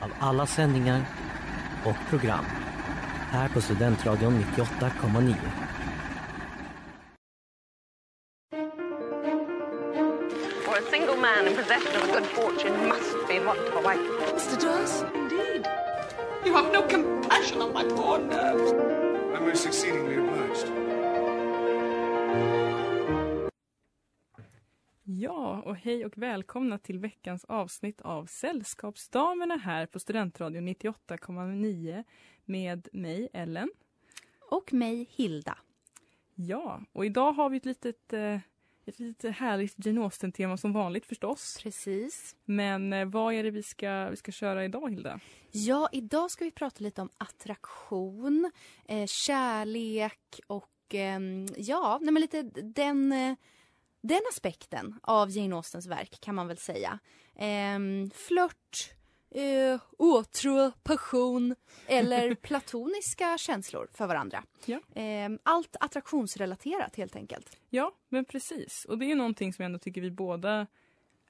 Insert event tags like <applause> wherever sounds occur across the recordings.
av alla sändningar och program här på Studentradion 98,9. For a single man in possession of a good fortune must be what a wife. Mr. Dawes, indeed. You have no compassion on my poor nerves. Och hej och välkomna till veckans avsnitt av Sällskapsdamerna här på Studentradion 98,9 med mig, Ellen. Och mig, Hilda. Ja, och idag har vi ett litet, eh, ett litet härligt Jane Austen-tema som vanligt förstås. Precis. Men eh, vad är det vi ska, vi ska köra idag, Hilda? Ja, idag ska vi prata lite om attraktion, eh, kärlek och ehm, ja, nej men lite den, den aspekten av Jane Austens verk kan man väl säga. Ehm, flört, eh, åtrå, passion eller <laughs> platoniska känslor för varandra. Ja. Ehm, allt attraktionsrelaterat helt enkelt. Ja, men precis. Och det är någonting som jag ändå tycker vi båda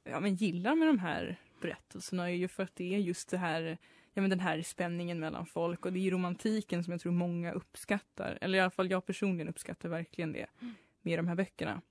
ja, men gillar med de här berättelserna är ju för att det är just det här ja, men den här spänningen mellan folk och det är romantiken som jag tror många uppskattar. Eller i alla fall jag personligen uppskattar verkligen det med de här böckerna.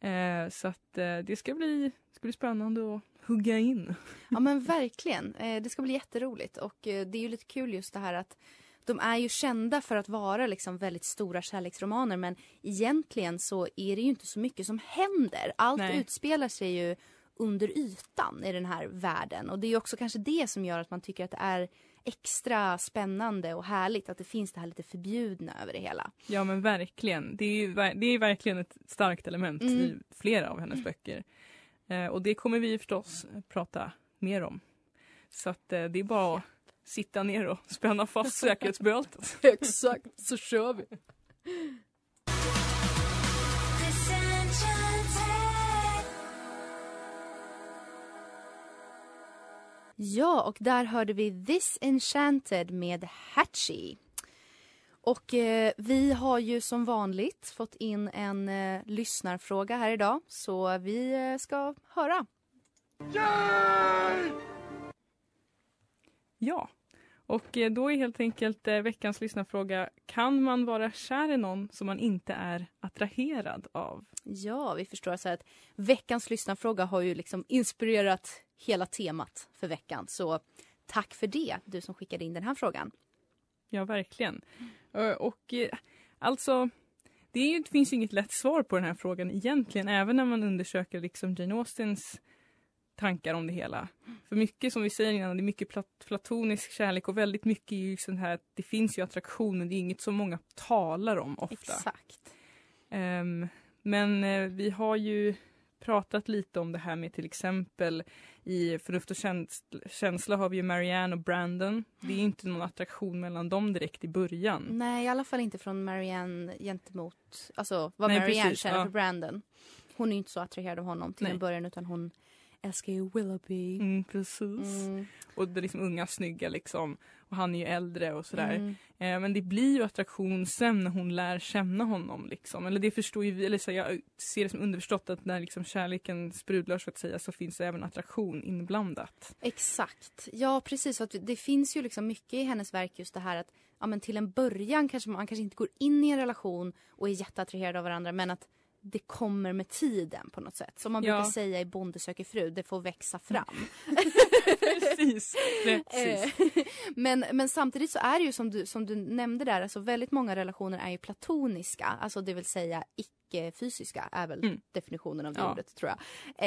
Eh, så att eh, det ska bli, ska bli spännande att hugga in. <laughs> Ja men verkligen. Eh, det ska bli jätteroligt och eh, det är ju lite kul just det här att de är ju kända för att vara liksom väldigt stora kärleksromaner men egentligen så är det ju inte så mycket som händer. Allt Nej. utspelar sig ju under ytan i den här världen och det är också kanske det som gör att man tycker att det är extra spännande och härligt att det finns det här lite förbjudna över det hela. Ja men verkligen. Det är, ju, det är verkligen ett starkt element Mm. i flera av hennes böcker. Eh, och det kommer vi förstås prata mer om. Så att eh, det är bara att sitta ner och spänna fast <laughs> säkerhetsbältet. Exakt, så kör vi. Ja, och där hörde vi This Enchanted med Hatchie. Och eh, vi har ju som vanligt fått in en eh, lyssnarfråga här idag, så vi eh, ska höra. Ja, och eh, då är helt enkelt eh, veckans lyssnarfråga Kan man vara kär i någon som man inte är attraherad av? Ja, vi förstår så här att veckans lyssnarfråga har ju liksom inspirerat hela temat för veckan. Så tack för det, du som skickade in den här frågan. Ja, verkligen. Eh, Och alltså, det, ju, det finns ju inget lätt svar på den här frågan egentligen, även när man undersöker liksom Jane Austens tankar om det hela. För mycket som vi säger innan, det är mycket plat- platonisk kärlek och väldigt mycket är ju sån här att det finns ju attraktion men det är inget som många talar om ofta. Exakt. Ehm, men eh, vi har ju pratat lite om det här med till exempel i Förnuft och käns- känsla har vi ju Marianne och Brandon. Det är inte någon attraktion mellan dem direkt i början. Nej, i alla fall inte från Marianne gentemot, alltså vad Nej, Marianne precis, känner ja. för Brandon. Hon är ju inte så attraherad av honom till Nej. en början utan hon älskar ju Willoughby. Mm, precis. Mm. Och det är liksom unga snygga liksom. Och han är ju äldre och sådär. Mm. Eh, men det blir ju attraktion sen när hon lär känna honom liksom. Eller det förstår ju vi, eller så jag ser det som underförstått att när liksom kärleken sprudlar så att säga så finns det även attraktion inblandat. Exakt. Ja, precis. Att det finns ju liksom mycket i hennes verk just det här att ja, men till en början kanske man kanske inte går in i en relation och är jätteattraherad av varandra men att det kommer med tiden på något sätt. Som man Ja. brukar säga i Bonde söker fru, det får växa fram. <laughs> Precis, precis. Eh, <laughs> men, men samtidigt så är det ju som du, som du nämnde där, alltså väldigt många relationer är ju platoniska, alltså det vill säga icke-fysiska är väl Mm. definitionen av det Ja. ordet tror jag.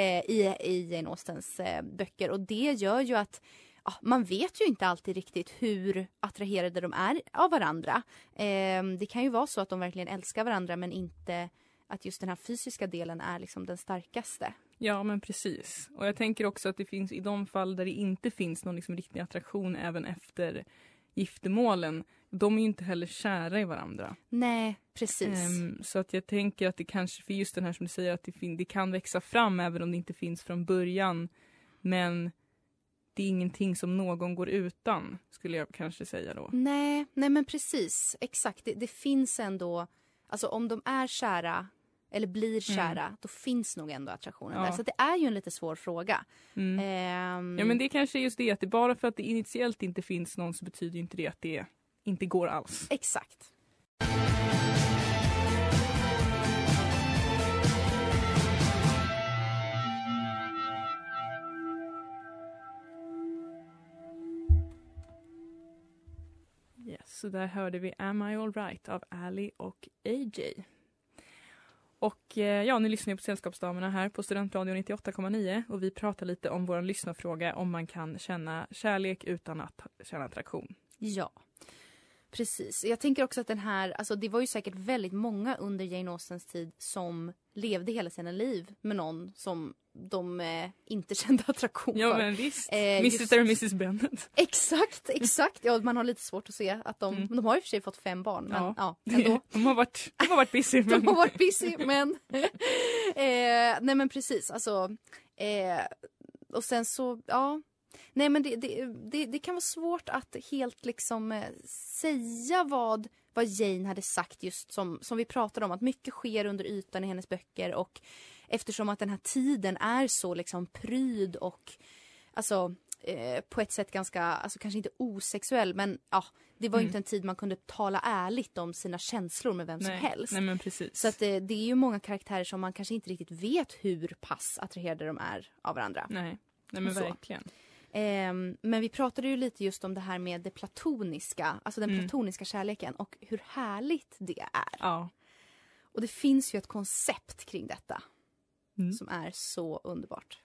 Eh, I i Jane Austens eh, böcker och det gör ju att ja, man vet ju inte alltid riktigt hur attraherade de är av varandra. Eh, det kan ju vara så att de verkligen älskar varandra men inte att just den här fysiska delen är liksom den starkaste. Ja, men precis. Och jag tänker också att det finns i de fall där det inte finns någon liksom riktig attraktion även efter giftermålen. De är ju inte heller kära i varandra. Nej, precis. Ehm, så att jag tänker att det kanske, för just den här som du säger, att det, det kan växa fram även om det inte finns från början. Men det är ingenting som någon går utan, skulle jag kanske säga då. Nej, nej men precis. Exakt. Det, det finns ändå, alltså om de är kära eller blir kära, då finns nog ändå attraktionen Mm. Ja. där. Så det är ju en lite svår fråga. Mm. Ehm, Ja men det kanske är just det, att det bara för att det initiellt inte finns någon så betyder inte det att det inte går alls. Exakt. Yes, så där hörde vi Am I alright av Ali och AJ. Och eh, ja, ni lyssnar ju på Sällskapsdamerna här på Studentradion 98,9 och vi pratar lite om vår lyssnarfråga om man kan känna kärlek utan att känna attraktion. Ja. Precis. Jag tänker också att den här, alltså det var ju säkert väldigt många under Jane Austens tid som levde hela sina liv med någon som de eh, inte kände <laughs> attraktion Ja för. men visst, Eh, Mrs just- och Mrs Bennet. Exakt, exakt. Ja, man har lite svårt att se att de, Mm. de har i och för sig fått fem barn men Ja. ja, <laughs> ändå. De har varit, de har varit busy. <laughs> De Men... har varit busy men... eh, nej men precis alltså. Eh, och sen så, ja. Nej men det, det, det, det kan vara svårt att helt liksom eh, säga vad, vad Jane hade sagt just som, som vi pratade om. Att mycket sker under ytan i hennes böcker och eftersom att den här tiden är så liksom pryd och alltså eh, på ett sätt ganska, alltså kanske inte osexuell men ja, det var Mm. inte en tid man kunde tala ärligt om sina känslor med vem som Nej, helst. nej men precis. Så att det, det är ju många karaktärer som man kanske inte riktigt vet hur pass attraherade de är av varandra. Nej, nej men verkligen. Ehm, men vi pratade ju lite just om det här med det platoniska, alltså den Mm. platoniska kärleken och hur härligt det är. Ja. Och det finns ju ett koncept kring detta Mm. som är så underbart.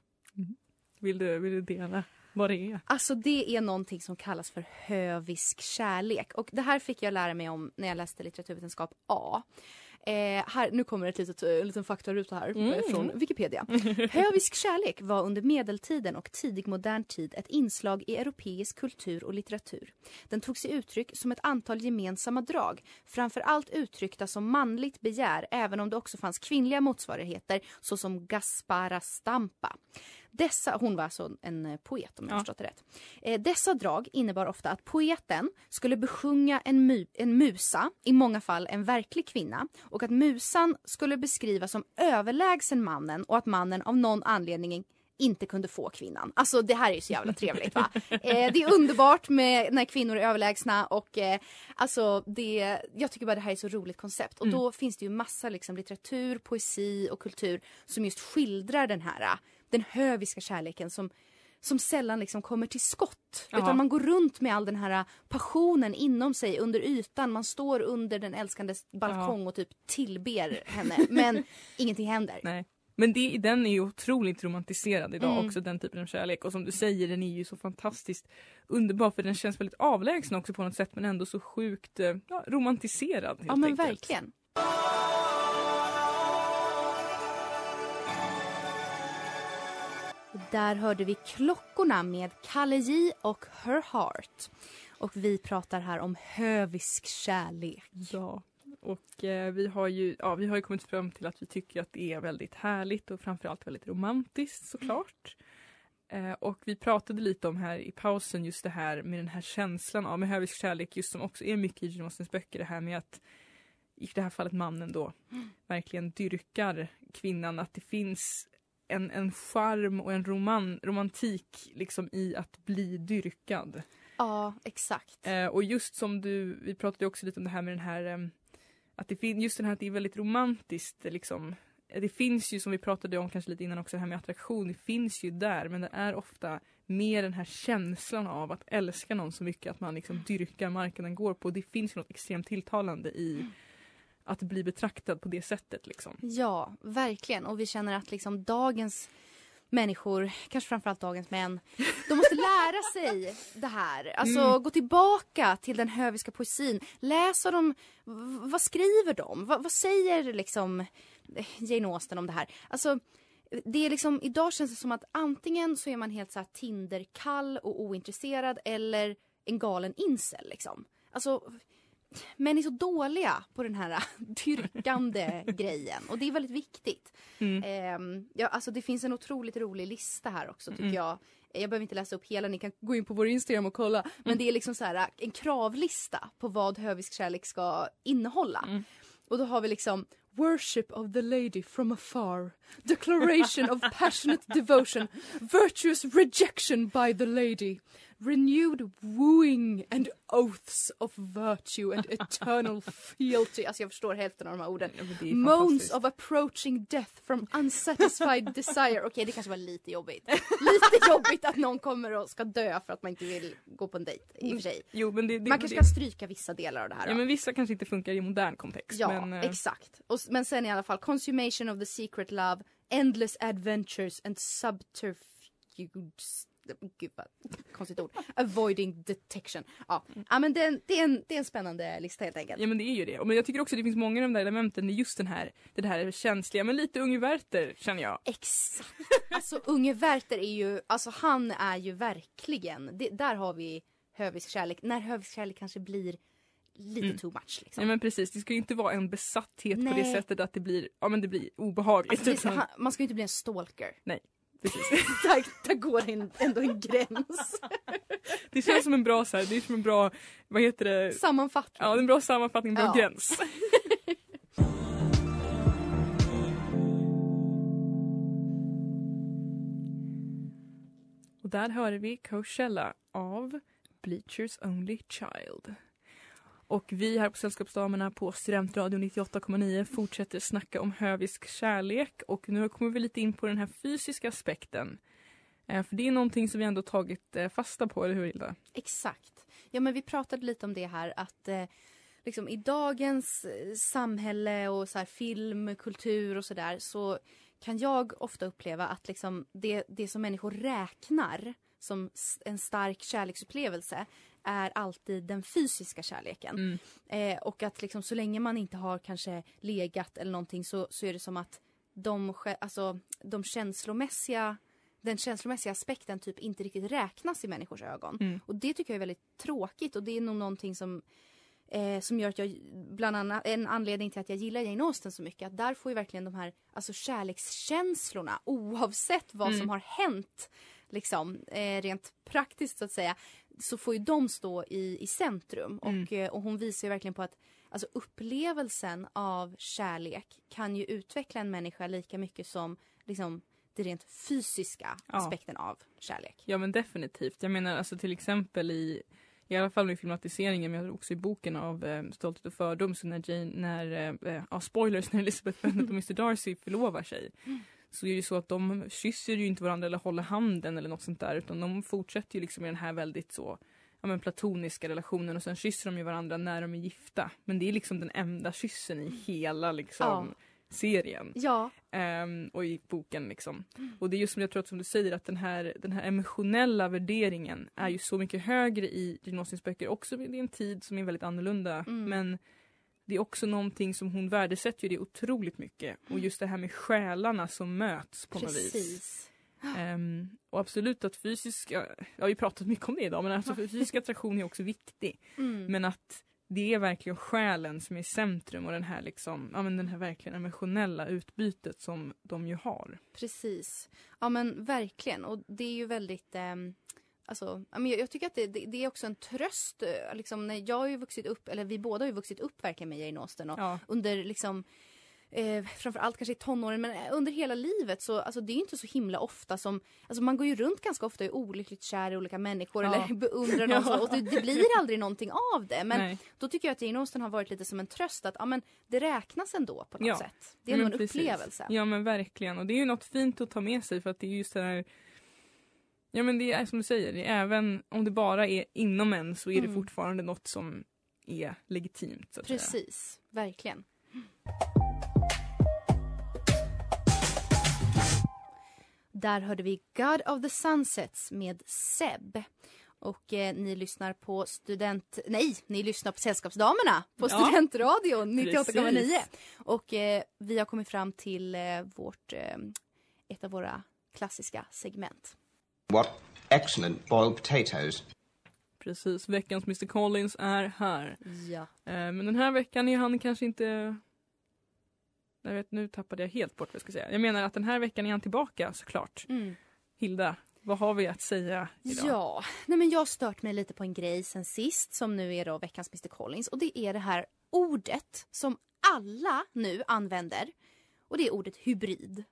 Vill, du, vill du dela vad det är? Alltså det är någonting som kallas för hövisk kärlek. Och det här fick jag lära mig om när jag läste litteraturvetenskap A. Eh, här, nu kommer ett litet, en liten faktaruta här Mm. eh, från Wikipedia. <laughs> Hövisk kärlek var under medeltiden och tidig modern tid ett inslag i europeisk kultur och litteratur. Den tog sig uttryck som ett antal gemensamma drag, framför allt uttryckta som manligt begär även om det också fanns kvinnliga motsvarigheter såsom Gaspara Stampa. Dessa, hon var alltså en eh, poet om jag Ja. förstått det rätt. Eh, dessa drag innebar ofta att poeten skulle besjunga en, mu- en musa, i många fall en verklig kvinna, och att musan skulle beskrivas som överlägsen mannen och att mannen av någon anledning inte kunde få kvinnan. Alltså det här är ju så jävla trevligt va. <laughs> Eh, det är underbart med när kvinnor är överlägsna och eh, alltså det, jag tycker bara det här är så roligt koncept. Och då finns det ju massa liksom litteratur, poesi och kultur som just skildrar den här, eh, den höviska kärleken som som sällan liksom kommer till skott. Ja. Utan man går runt med all den här passionen inom sig under ytan. Man står under den älskandes balkong och typ tillber henne. Men <laughs> ingenting händer. Nej. Men det, den är ju otroligt romantiserad idag Mm. också, den typen av kärlek. Och som du säger, den är ju så fantastiskt underbar för den känns väldigt avlägsen också på något sätt men ändå så sjukt eh, ja, romantiserad. Ja men enkelt. verkligen. Där hörde vi Klockorna med Kalle J och Her Heart. Och vi pratar här om hövisk kärlek. Ja. Och eh, vi, har ju, ja, vi har ju kommit fram till att vi tycker att det är väldigt härligt och framförallt väldigt romantiskt såklart. Eh, och vi pratade lite om här i pausen just det här med den här känslan av med hövisk kärlek just som också är mycket i Jane Austens böcker det här med att i det här fallet mannen då verkligen dyrkar kvinnan att det finns en, en charm och en roman, romantik liksom i att bli dyrkad. Ja, exakt. Eh, och just som du, vi pratade också lite om det här med den här ehm, att det finns just den här att det är väldigt romantiskt liksom. Eh, Det finns ju som vi pratade om kanske lite innan också det här med attraktion, det finns ju där men det är ofta mer den här känslan av att älska någon så mycket att man liksom dyrkar marken den går på. Det finns ju något extremt tilltalande i att bli betraktad på det sättet. Liksom. Ja, verkligen. Och vi känner att liksom dagens människor, kanske framförallt dagens män, de måste lära sig det här. Alltså Mm. gå tillbaka till den höviska poesin. Läs vad de, vad skriver de? Va, vad säger liksom Jane Austen om det här? Alltså det är liksom, idag känns det som att antingen så är man helt så här Tinderkall och ointresserad eller en galen incel liksom. Alltså män är så dåliga på den här <laughs> dyrkande grejen och det är väldigt viktigt. Mm. Ehm, ja, alltså det finns en otroligt rolig lista här också tycker Mm. jag. Jag behöver inte läsa upp hela, ni kan gå in på vår Instagram och kolla. Men Mm. det är liksom så här en kravlista på vad hövisk kärlek ska innehålla. Mm. Och då har vi liksom Worship of the lady from afar. Declaration of passionate devotion. <laughs> Virtuous rejection by the lady. Renewed wooing and oaths of virtue and eternal fealty. Alltså jag förstår hälften av de här orden. Ja, Moans of approaching death from unsatisfied <laughs> desire. Okej, det kanske var lite jobbigt. Lite jobbigt att någon kommer och ska dö för att man inte vill gå på en dejt. I och för sig. Jo, men det, det, Man kanske det, kan stryka vissa delar av det här. Ja men vissa kanske inte funkar i modern kontext. Ja, men, eh, exakt. Och, men sen i alla fall, consummation of the secret love, endless adventures and subterfuges. Gud vad konstigt ord. Avoiding detection. Ja, ja men det är, en, det, är en, det är en spännande lista helt enkelt. Ja men det är ju det. Men jag tycker också att det finns många av de där elementen i just den här, det här känsliga, men lite Unge Werther känner jag. Exakt. Alltså unge Werther är ju, alltså han är ju verkligen, det, där har vi hövisk kärlek. När hövisk kärlek kanske blir lite Mm. too much liksom. Ja men precis, det ska ju inte vara en besatthet på det Nej. sättet att det blir, ja men det blir obehagligt. Alltså, utan- man ska ju inte bli en stalker. Precis. <laughs> där, där går en, ändå en gräns. <laughs> Det känns som en bra så här, det är som en bra, vad heter det? Sammanfattning. Ja, det en bra sammanfattning, en bra Ja. gräns. <laughs> Och där hörde vi Coachella av Bleachers Only Child. Och vi här på Sällskapsdamerna på Studentradion 98,9 fortsätter snacka om hövisk kärlek och nu kommer vi lite in på den här fysiska aspekten. Eh, för det är någonting som vi ändå tagit eh, fasta på, eller hur Hilda? Exakt. Ja men vi pratade lite om det här att eh, liksom i dagens samhälle och så här, film, kultur och sådär så kan jag ofta uppleva att liksom det, det som människor räknar som en stark kärleksupplevelse är alltid den fysiska kärleken. Mm. Eh, och att liksom så länge man inte har kanske legat eller någonting så, så är det som att de, alltså, de känslomässiga den känslomässiga aspekten typ inte riktigt räknas i människors ögon. Mm. Och det tycker jag är väldigt tråkigt och det är nog någonting som eh, som gör att jag, bland annat en anledning till att jag gillar Jane Austen så mycket, att där får ju verkligen de här alltså kärlekskänslorna oavsett vad Mm. som har hänt liksom eh, rent praktiskt så att säga så får ju de stå i, i centrum Mm. och, eh, och hon visar ju verkligen på att alltså upplevelsen av kärlek kan ju utveckla en människa lika mycket som liksom det rent fysiska Ja. aspekten av kärlek. Ja men definitivt. Jag menar alltså till exempel i i alla fall i filmatiseringen men också i boken av eh, Stolthet och fördom så när Jane, när, eh, ja spoilers, när Elizabeth Bennet och Mr Darcy förlovar sig så är det ju så att de kysser ju inte varandra eller håller handen eller något sånt där utan de fortsätter ju liksom i den här väldigt så ja, men platoniska relationen och sen kysser de ju varandra när de är gifta. Men det är liksom den enda kyssen i hela liksom serien. Ja, Ehm, och i boken liksom. Och det är just som jag tror att som du säger att den här, den här emotionella värderingen är ju så mycket högre i Jane Austens böcker. Också är en tid som är väldigt annorlunda. Mm. Men det är också någonting som hon värdesätter ju det otroligt mycket. Och just det här med själarna som möts på något vis. precis. Ehm, och absolut att fysiska, ja vi har ju pratat mycket om det idag, men alltså fysisk attraktion är också viktig. Mm. Men att det är verkligen själen som är i centrum och den här, liksom, ja, men den här verkligen emotionella utbytet som de ju har. Precis. Ja men verkligen. Och det är ju väldigt... ehm, Alltså, ja, jag, tycker att det, det, det är också en tröst. eh, Liksom, när jag har ju vuxit upp, eller vi båda har ju vuxit upp verkligen med Jane Austen. Och Ja, under liksom Eh, framförallt kanske i tonåren men eh, under hela livet så alltså det är inte så himla ofta som alltså man går ju runt ganska ofta och är olyckligt kär i olika människor Ja. eller <laughs> beundrar någon så, och det, det blir aldrig någonting av det men nej. då tycker jag att Jane Austen har varit lite som en tröst att ja, men det räknas ändå på något Ja. sätt. Det är nog en precis. upplevelse. Ja men verkligen och det är ju något fint att ta med sig för att det är just det här Ja men det är som du säger, det är även om det bara är inom en så är det Mm. fortfarande något som är legitimt. Att säga. Precis, verkligen. Där hörde vi God of the Sunsets med Seb. Och eh, ni lyssnar på student... Nej, ni lyssnar på Sällskapsdamerna på Ja. Studentradion <laughs> 98,9. Precis. Och eh, vi har kommit fram till eh, vårt, eh, ett av våra klassiska segment. What excellent boiled potatoes. Precis, veckans Mr Collins är här. Ja. Eh, men den här veckan är han kanske inte... Jag vet, nu tappade jag helt bort vad jag ska säga. Jag menar att den här veckan är han tillbaka såklart. Mm. Hilda, vad har vi att säga idag? Ja, nej men jag har stört mig lite på en grej sen sist som nu är då veckans Mr Collins och det är det här ordet som alla nu använder och det är ordet hybrid.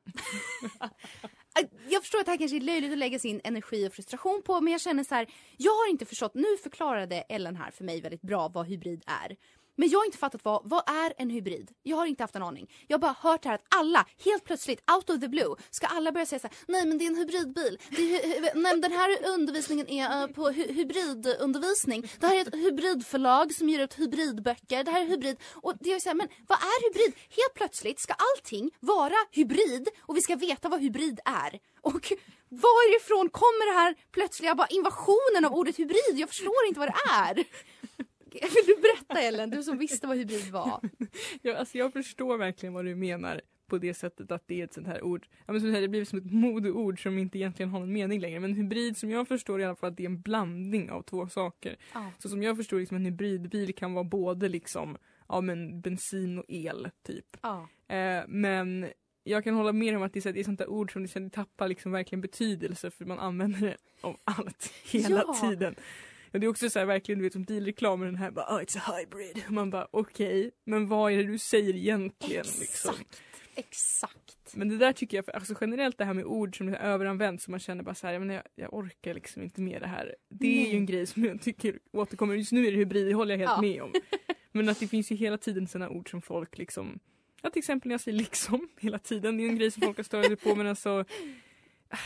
<laughs> Äh, jag förstår att det här kanske är löjligt att lägga sin energi och frustration på men jag känner så här, jag har inte förstått, nu förklarade Ellen här för mig väldigt bra vad hybrid är. Men jag har inte fattat vad, vad är en hybrid? Jag har inte haft en aning. Jag har bara hört här att alla, helt plötsligt, out of the blue, ska alla börja säga så här, nej men det är en hybridbil. Det är, nej, den här undervisningen är uh, på hu hybridundervisning. Det här är ett hybridförlag som ger ut hybridböcker. Det här är hybrid. Och det är så här, men vad är hybrid? Helt plötsligt ska allting vara hybrid och vi ska veta vad hybrid är. Och varifrån kommer det här plötsliga bara invasionen av ordet hybrid? Jag förstår inte vad det är. <laughs> Vill du berätta Ellen, du som visste vad hybrid var? <laughs> Ja, alltså jag förstår verkligen vad du menar på det sättet att det är ett sånt här ord. Ja, men som säger, det blir som ett modeord som inte egentligen har någon mening längre. Men hybrid som jag förstår i alla fall att det är en blandning av två saker. Ja. Så som jag förstår liksom en hybridbil kan vara både liksom ja, men bensin och el typ. Ja. Eh, men jag kan hålla med om att det är, här- är sånt där ord som det tappar liksom verkligen betydelse för man använder det om allt <laughs> hela Ja. tiden. Ja, det är också så här, verkligen du vet som bilreklamen den här bara oh, it's a hybrid. Man bara okej, men vad är det du säger egentligen? Liksom? Exakt. Exakt. Men det där tycker jag, för, alltså generellt det här med ord som är överanvänds så man känner bara så här, jag, menar, jag, jag orkar liksom inte med det här. Det är Nej. ju en grej som jag tycker återkommer, just nu är det hybrid, det håller jag helt Ja. med om. <laughs> Men att det finns ju hela tiden sådana ord som folk liksom, ja till exempel när jag säger liksom <laughs> hela tiden, det är en grej som folk har stört sig på men alltså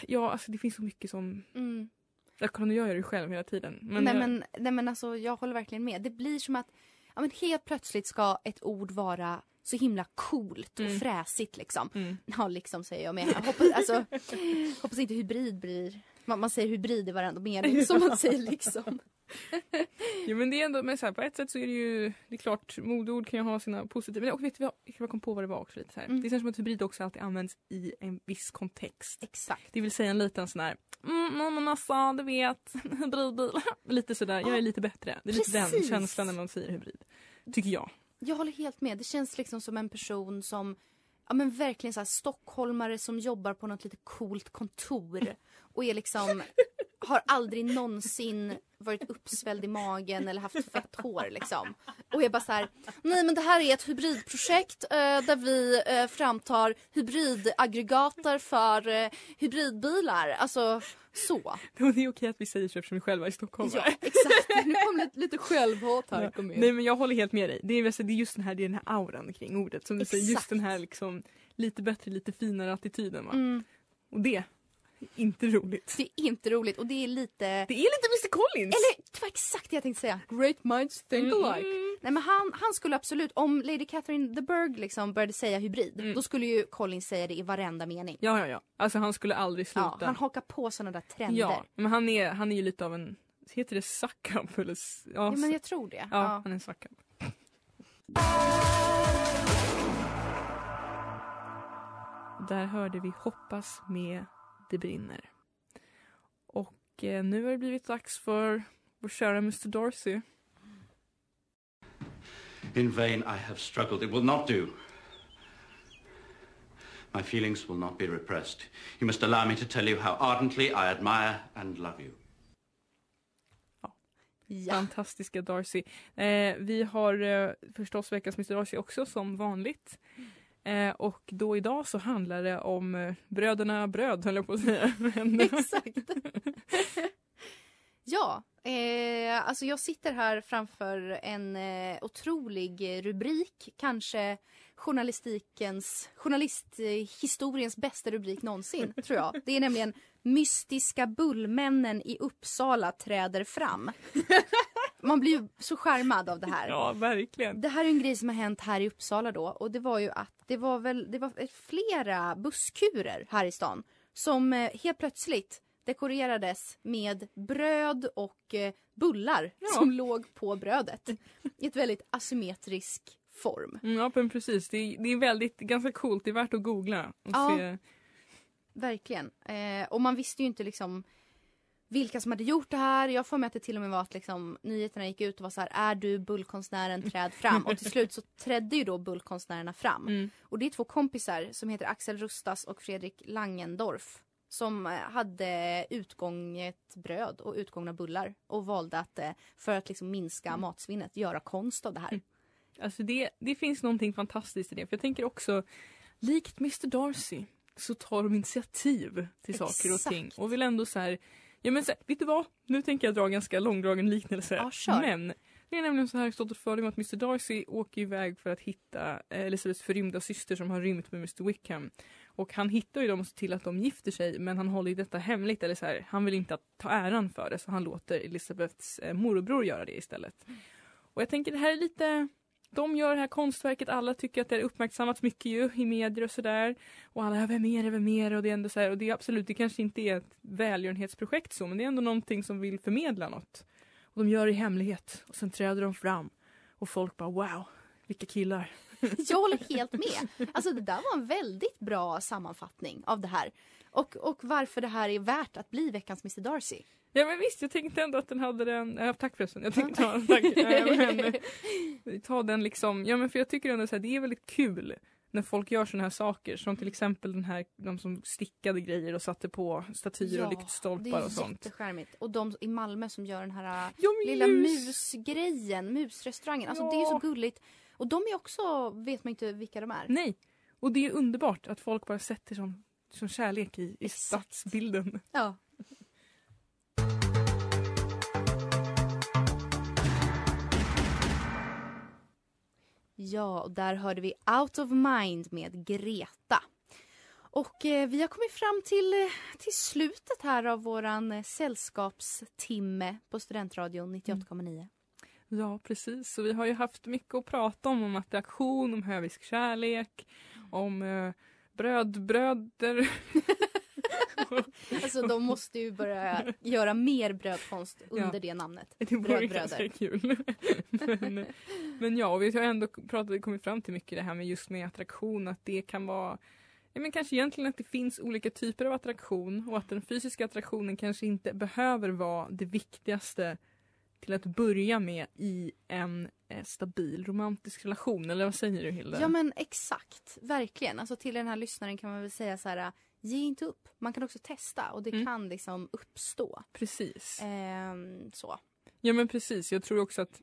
Ja, alltså det finns så mycket som... Mm. Jag kan göra det själv hela tiden. Men nej, jag, men, nej men alltså jag håller verkligen med. Det blir som att ja, men helt plötsligt ska ett ord vara så himla coolt och Mm. fräsigt liksom. Mm. Ja liksom säger jag med. Jag hoppas, alltså, <laughs> hoppas inte hybrid blir... Man, man säger hybrid i varenda mening <laughs> som man säger liksom. <laughs> Jo men det är ändå, men så här, på ett sätt så är det ju, det är klart modeord kan ju ha sina positiva, men och vet du vad, jag kom på vad det var också lite så här. Mm. Det känns som att hybrid också alltid används i en viss kontext. Exakt. Det vill säga en liten sån här, mm, någon massa, du vet, <laughs> hybridbil. <laughs> lite sådär, jag är lite bättre. Det är lite den Precis. känslan när man säger hybrid. Tycker jag. Jag håller helt med. Det känns liksom som en person som Ja men verkligen så här stockholmare som jobbar på något lite coolt kontor och är liksom har aldrig någonsin varit uppsvälld i magen eller haft fett hår liksom. Och är bara så här, nej men det här är ett hybridprojekt eh, där vi eh, framtar hybridaggregater för eh, hybridbilar. Alltså så. Det är okej att vi säger så eftersom vi själva är stockholmare. Ja exakt. Nu kom <laughs> lite, lite självhat här. In. Nej men jag håller helt med dig. Det är, alltså, det är just den här, det är den här auran kring ordet. Som du säger, just Exakt. den här liksom lite bättre, lite finare attityden. Va? Mm, Och det inte roligt. det är inte roligt och det är lite Det är lite Mr Collins! Eller det var exakt det jag tänkte säga. Great minds think alike. Mm. Nej men han, han skulle absolut, om Lady Catherine the Berg liksom började säga hybrid, Mm. då skulle ju Colin säga det i varenda mening. Ja, ja, ja. Alltså han skulle aldrig sluta. Ja, han hakar på sådana där trender. Ja, men han är, han är ju lite av en, heter det suck up eller? Ja, Ja, men jag tror det. ja, Ja. han är en suck up. Där hörde vi Hoppas med Det brinner. Och eh, nu har det blivit dags för vår kära Mr Darcy. In vain I have struggled. It will not do. My feelings will not be repressed. You must allow me to tell you how ardently I admire and love you. Ja. Fantastiska Darcy. Eh, vi har eh, förstås veckans Mr Darcy också som vanligt. Eh, och då idag så handlar det om eh, bröderna Bröd höll jag på att säga. <laughs> <laughs> Exakt. <laughs> ja, eh, alltså jag sitter här framför en eh, otrolig rubrik. Kanske journalistikens, journalisthistoriens bästa rubrik någonsin, tror jag. Det är nämligen mystiska bullmännen i Uppsala träder fram. Man blir ju så charmad av det här. Ja, verkligen. Det här är en grej som har hänt här i Uppsala då och det var ju att det var väl det var flera busskurer här i stan som eh, helt plötsligt dekorerades med bröd och eh, bullar Ja. som låg på brödet i ett väldigt asymmetrisk form. Mm, Ja, men precis. Det är, det är väldigt, ganska coolt. Det är värt att googla och Ja. se. Verkligen. Eh, och man visste ju inte liksom vilka som hade gjort det här. Jag får med att det till och med var att liksom, nyheterna gick ut och var så här, är du bullkonstnären träd fram? Och till slut så trädde ju då bullkonstnärerna fram. Mm. Och det är två kompisar som heter Axel Rustas och Fredrik Langendorf. Som eh, hade utgånget bröd och utgångna bullar och valde att eh, för att liksom minska matsvinnet göra konst av det här. Alltså det, det finns någonting fantastiskt i det. För jag tänker också, likt Mr Darcy så tar de initiativ till saker och Exakt. ting. Och vill ändå så här, ja men så vet du vad? Nu tänker jag dra en ganska långdragen liknelse. Ja, kör. Men det är nämligen så här stått för mig att Mr Darcy åker iväg för att hitta eh, Elizabeths förrymda syster som har rymt med Mr Wickham. Och han hittar ju dem och ser till att de gifter sig men han håller ju detta hemligt. Eller så här, han vill inte ta äran för det så han låter Elizabeths eh, morbror göra det istället. Och jag tänker det här är lite de gör det här konstverket, alla tycker att det har uppmärksammats mycket ju i medier och sådär. Och alla, vem är det, vem är det? Och det är ändå så här, och det är absolut, det kanske inte är ett välgörenhetsprojekt så, men det är ändå någonting som vill förmedla något. Och de gör det i hemlighet och sen träder de fram och folk bara wow, vilka killar. <laughs> Jag håller helt med. Alltså det där var en väldigt bra sammanfattning av det här. Och, och varför det här är värt att bli veckans Mr Darcy. Ja men visst, jag tänkte ändå att den hade den, ja, tack förresten, jag tänkte ta, tack, äh, men, <laughs> ta den liksom, ja men för jag tycker ändå så här, det är väldigt kul när folk gör såna här saker som till exempel den här, de som stickade grejer och satte på statyer och det lyktstolpar är och sånt. jättecharmigt. Och de i Malmö som gör den här äh, Ja, men lilla mus. musgrejen, musrestaurangen. Alltså Ja. det är så gulligt. Och de är också, vet man inte vilka de är. Nej, och det är underbart att folk bara sätter som, som kärlek i, i stadsbilden. Ja. Ja, och där hörde vi Out of Mind med Greta. Och eh, vi har kommit fram till, eh, till slutet här av våran eh, sällskapstimme på Studentradion 98,9. Ja, precis. Så vi har ju haft mycket att prata om, om attraktion, om hövisk kärlek, om eh, brödbröder. Alltså de måste ju börja göra mer brödkonst under Ja. det namnet. Det vore ganska kul. men, men ja, och vi har ändå pratat, kommit fram till mycket det här med just med attraktion, att det kan vara Ja, men kanske egentligen att det finns olika typer av attraktion och att den fysiska attraktionen kanske inte behöver vara det viktigaste till att börja med i en eh, stabil romantisk relation. Eller vad säger du Hilda? Ja men exakt, verkligen. Alltså till den här lyssnaren kan man väl säga så här, ge inte upp. Man kan också testa och det Mm. kan liksom uppstå. Precis. Ehm, så. Ja men precis, jag tror också att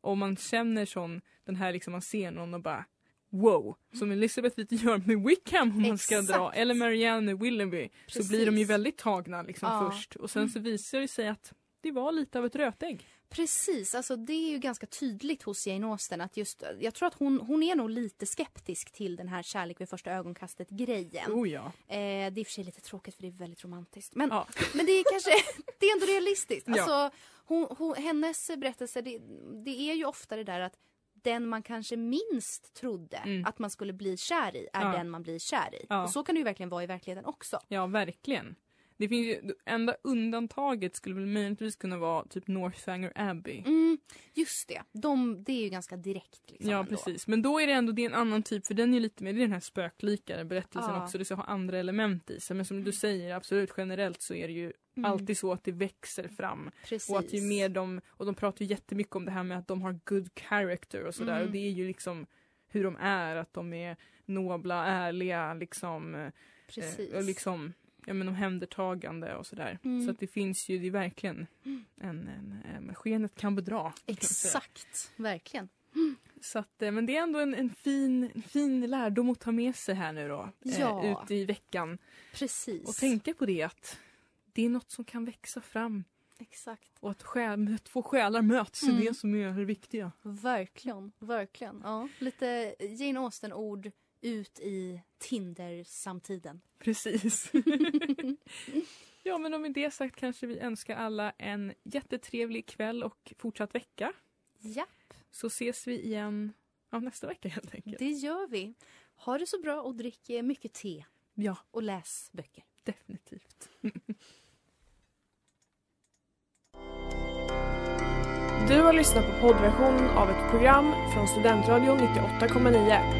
om man känner sån, den här liksom man ser någon och bara wow, som Elizabeth lite gör med Wickham om man ska dra, eller Marianne Willoughby, så blir de ju Precis. väldigt tagna liksom Ja. först och sen så visar det sig att det var lite av ett rötägg. Precis, alltså det är ju ganska tydligt hos Jane Austen att just, jag tror att hon, hon är nog lite skeptisk till den här kärlek vid första ögonkastet grejen. Oh ja. Eh, det är i och för sig lite tråkigt för det är väldigt romantiskt. Men, Ja. <laughs> men det är kanske, <laughs> det är ändå realistiskt. Ja. Alltså, hon, hon, hennes berättelse, det, det är ju ofta det där att den man kanske minst trodde Mm. att man skulle bli kär i är Ja. den man blir kär i. Ja. Och så kan det ju verkligen vara i verkligheten också. Ja, verkligen. Det finns ju, enda undantaget skulle väl möjligtvis kunna vara typ Northanger Abbey. Mm, just det, De, det är ju ganska direkt. Liksom, Ja ändå. precis, men då är det ändå det är en annan typ för den är lite mer, det är den här spöklikare berättelsen Ja. också, det ska ha andra element i sig. Men som du säger, absolut generellt så är det ju Mm. alltid så att det växer fram. Precis. Och att ju mer de, och de pratar ju jättemycket om det här med att de har good character och sådär Mm. och det är ju liksom hur de är, att de är nobla, ärliga liksom. eh, Precis. och liksom ja, men omhändertagande och sådär. Mm. Så att det finns ju, det är verkligen en, en, en skenet kan bedra. Exakt, verkligen. Så att, eh, men det är ändå en, en, fin, en fin lärdom att ta med sig här nu då. Ja. Eh, ut i veckan. Precis. Och tänka på det att det är något som kan växa fram. Exakt. Och att själ, två själar möts Mm. är det som är det viktiga. Verkligen, verkligen. Ja. Lite Jane Austen-ord ut i Tinder-samtiden. Precis. <laughs> ja, men med det sagt kanske vi önskar alla en jättetrevlig kväll och fortsatt vecka. Japp, Så ses vi igen ja, nästa vecka helt enkelt. det gör vi. Ha det så bra och drick eh, mycket te Ja, och läs böcker. definitivt. Du har lyssnat på poddversionen av ett program från Studentradion 98,9.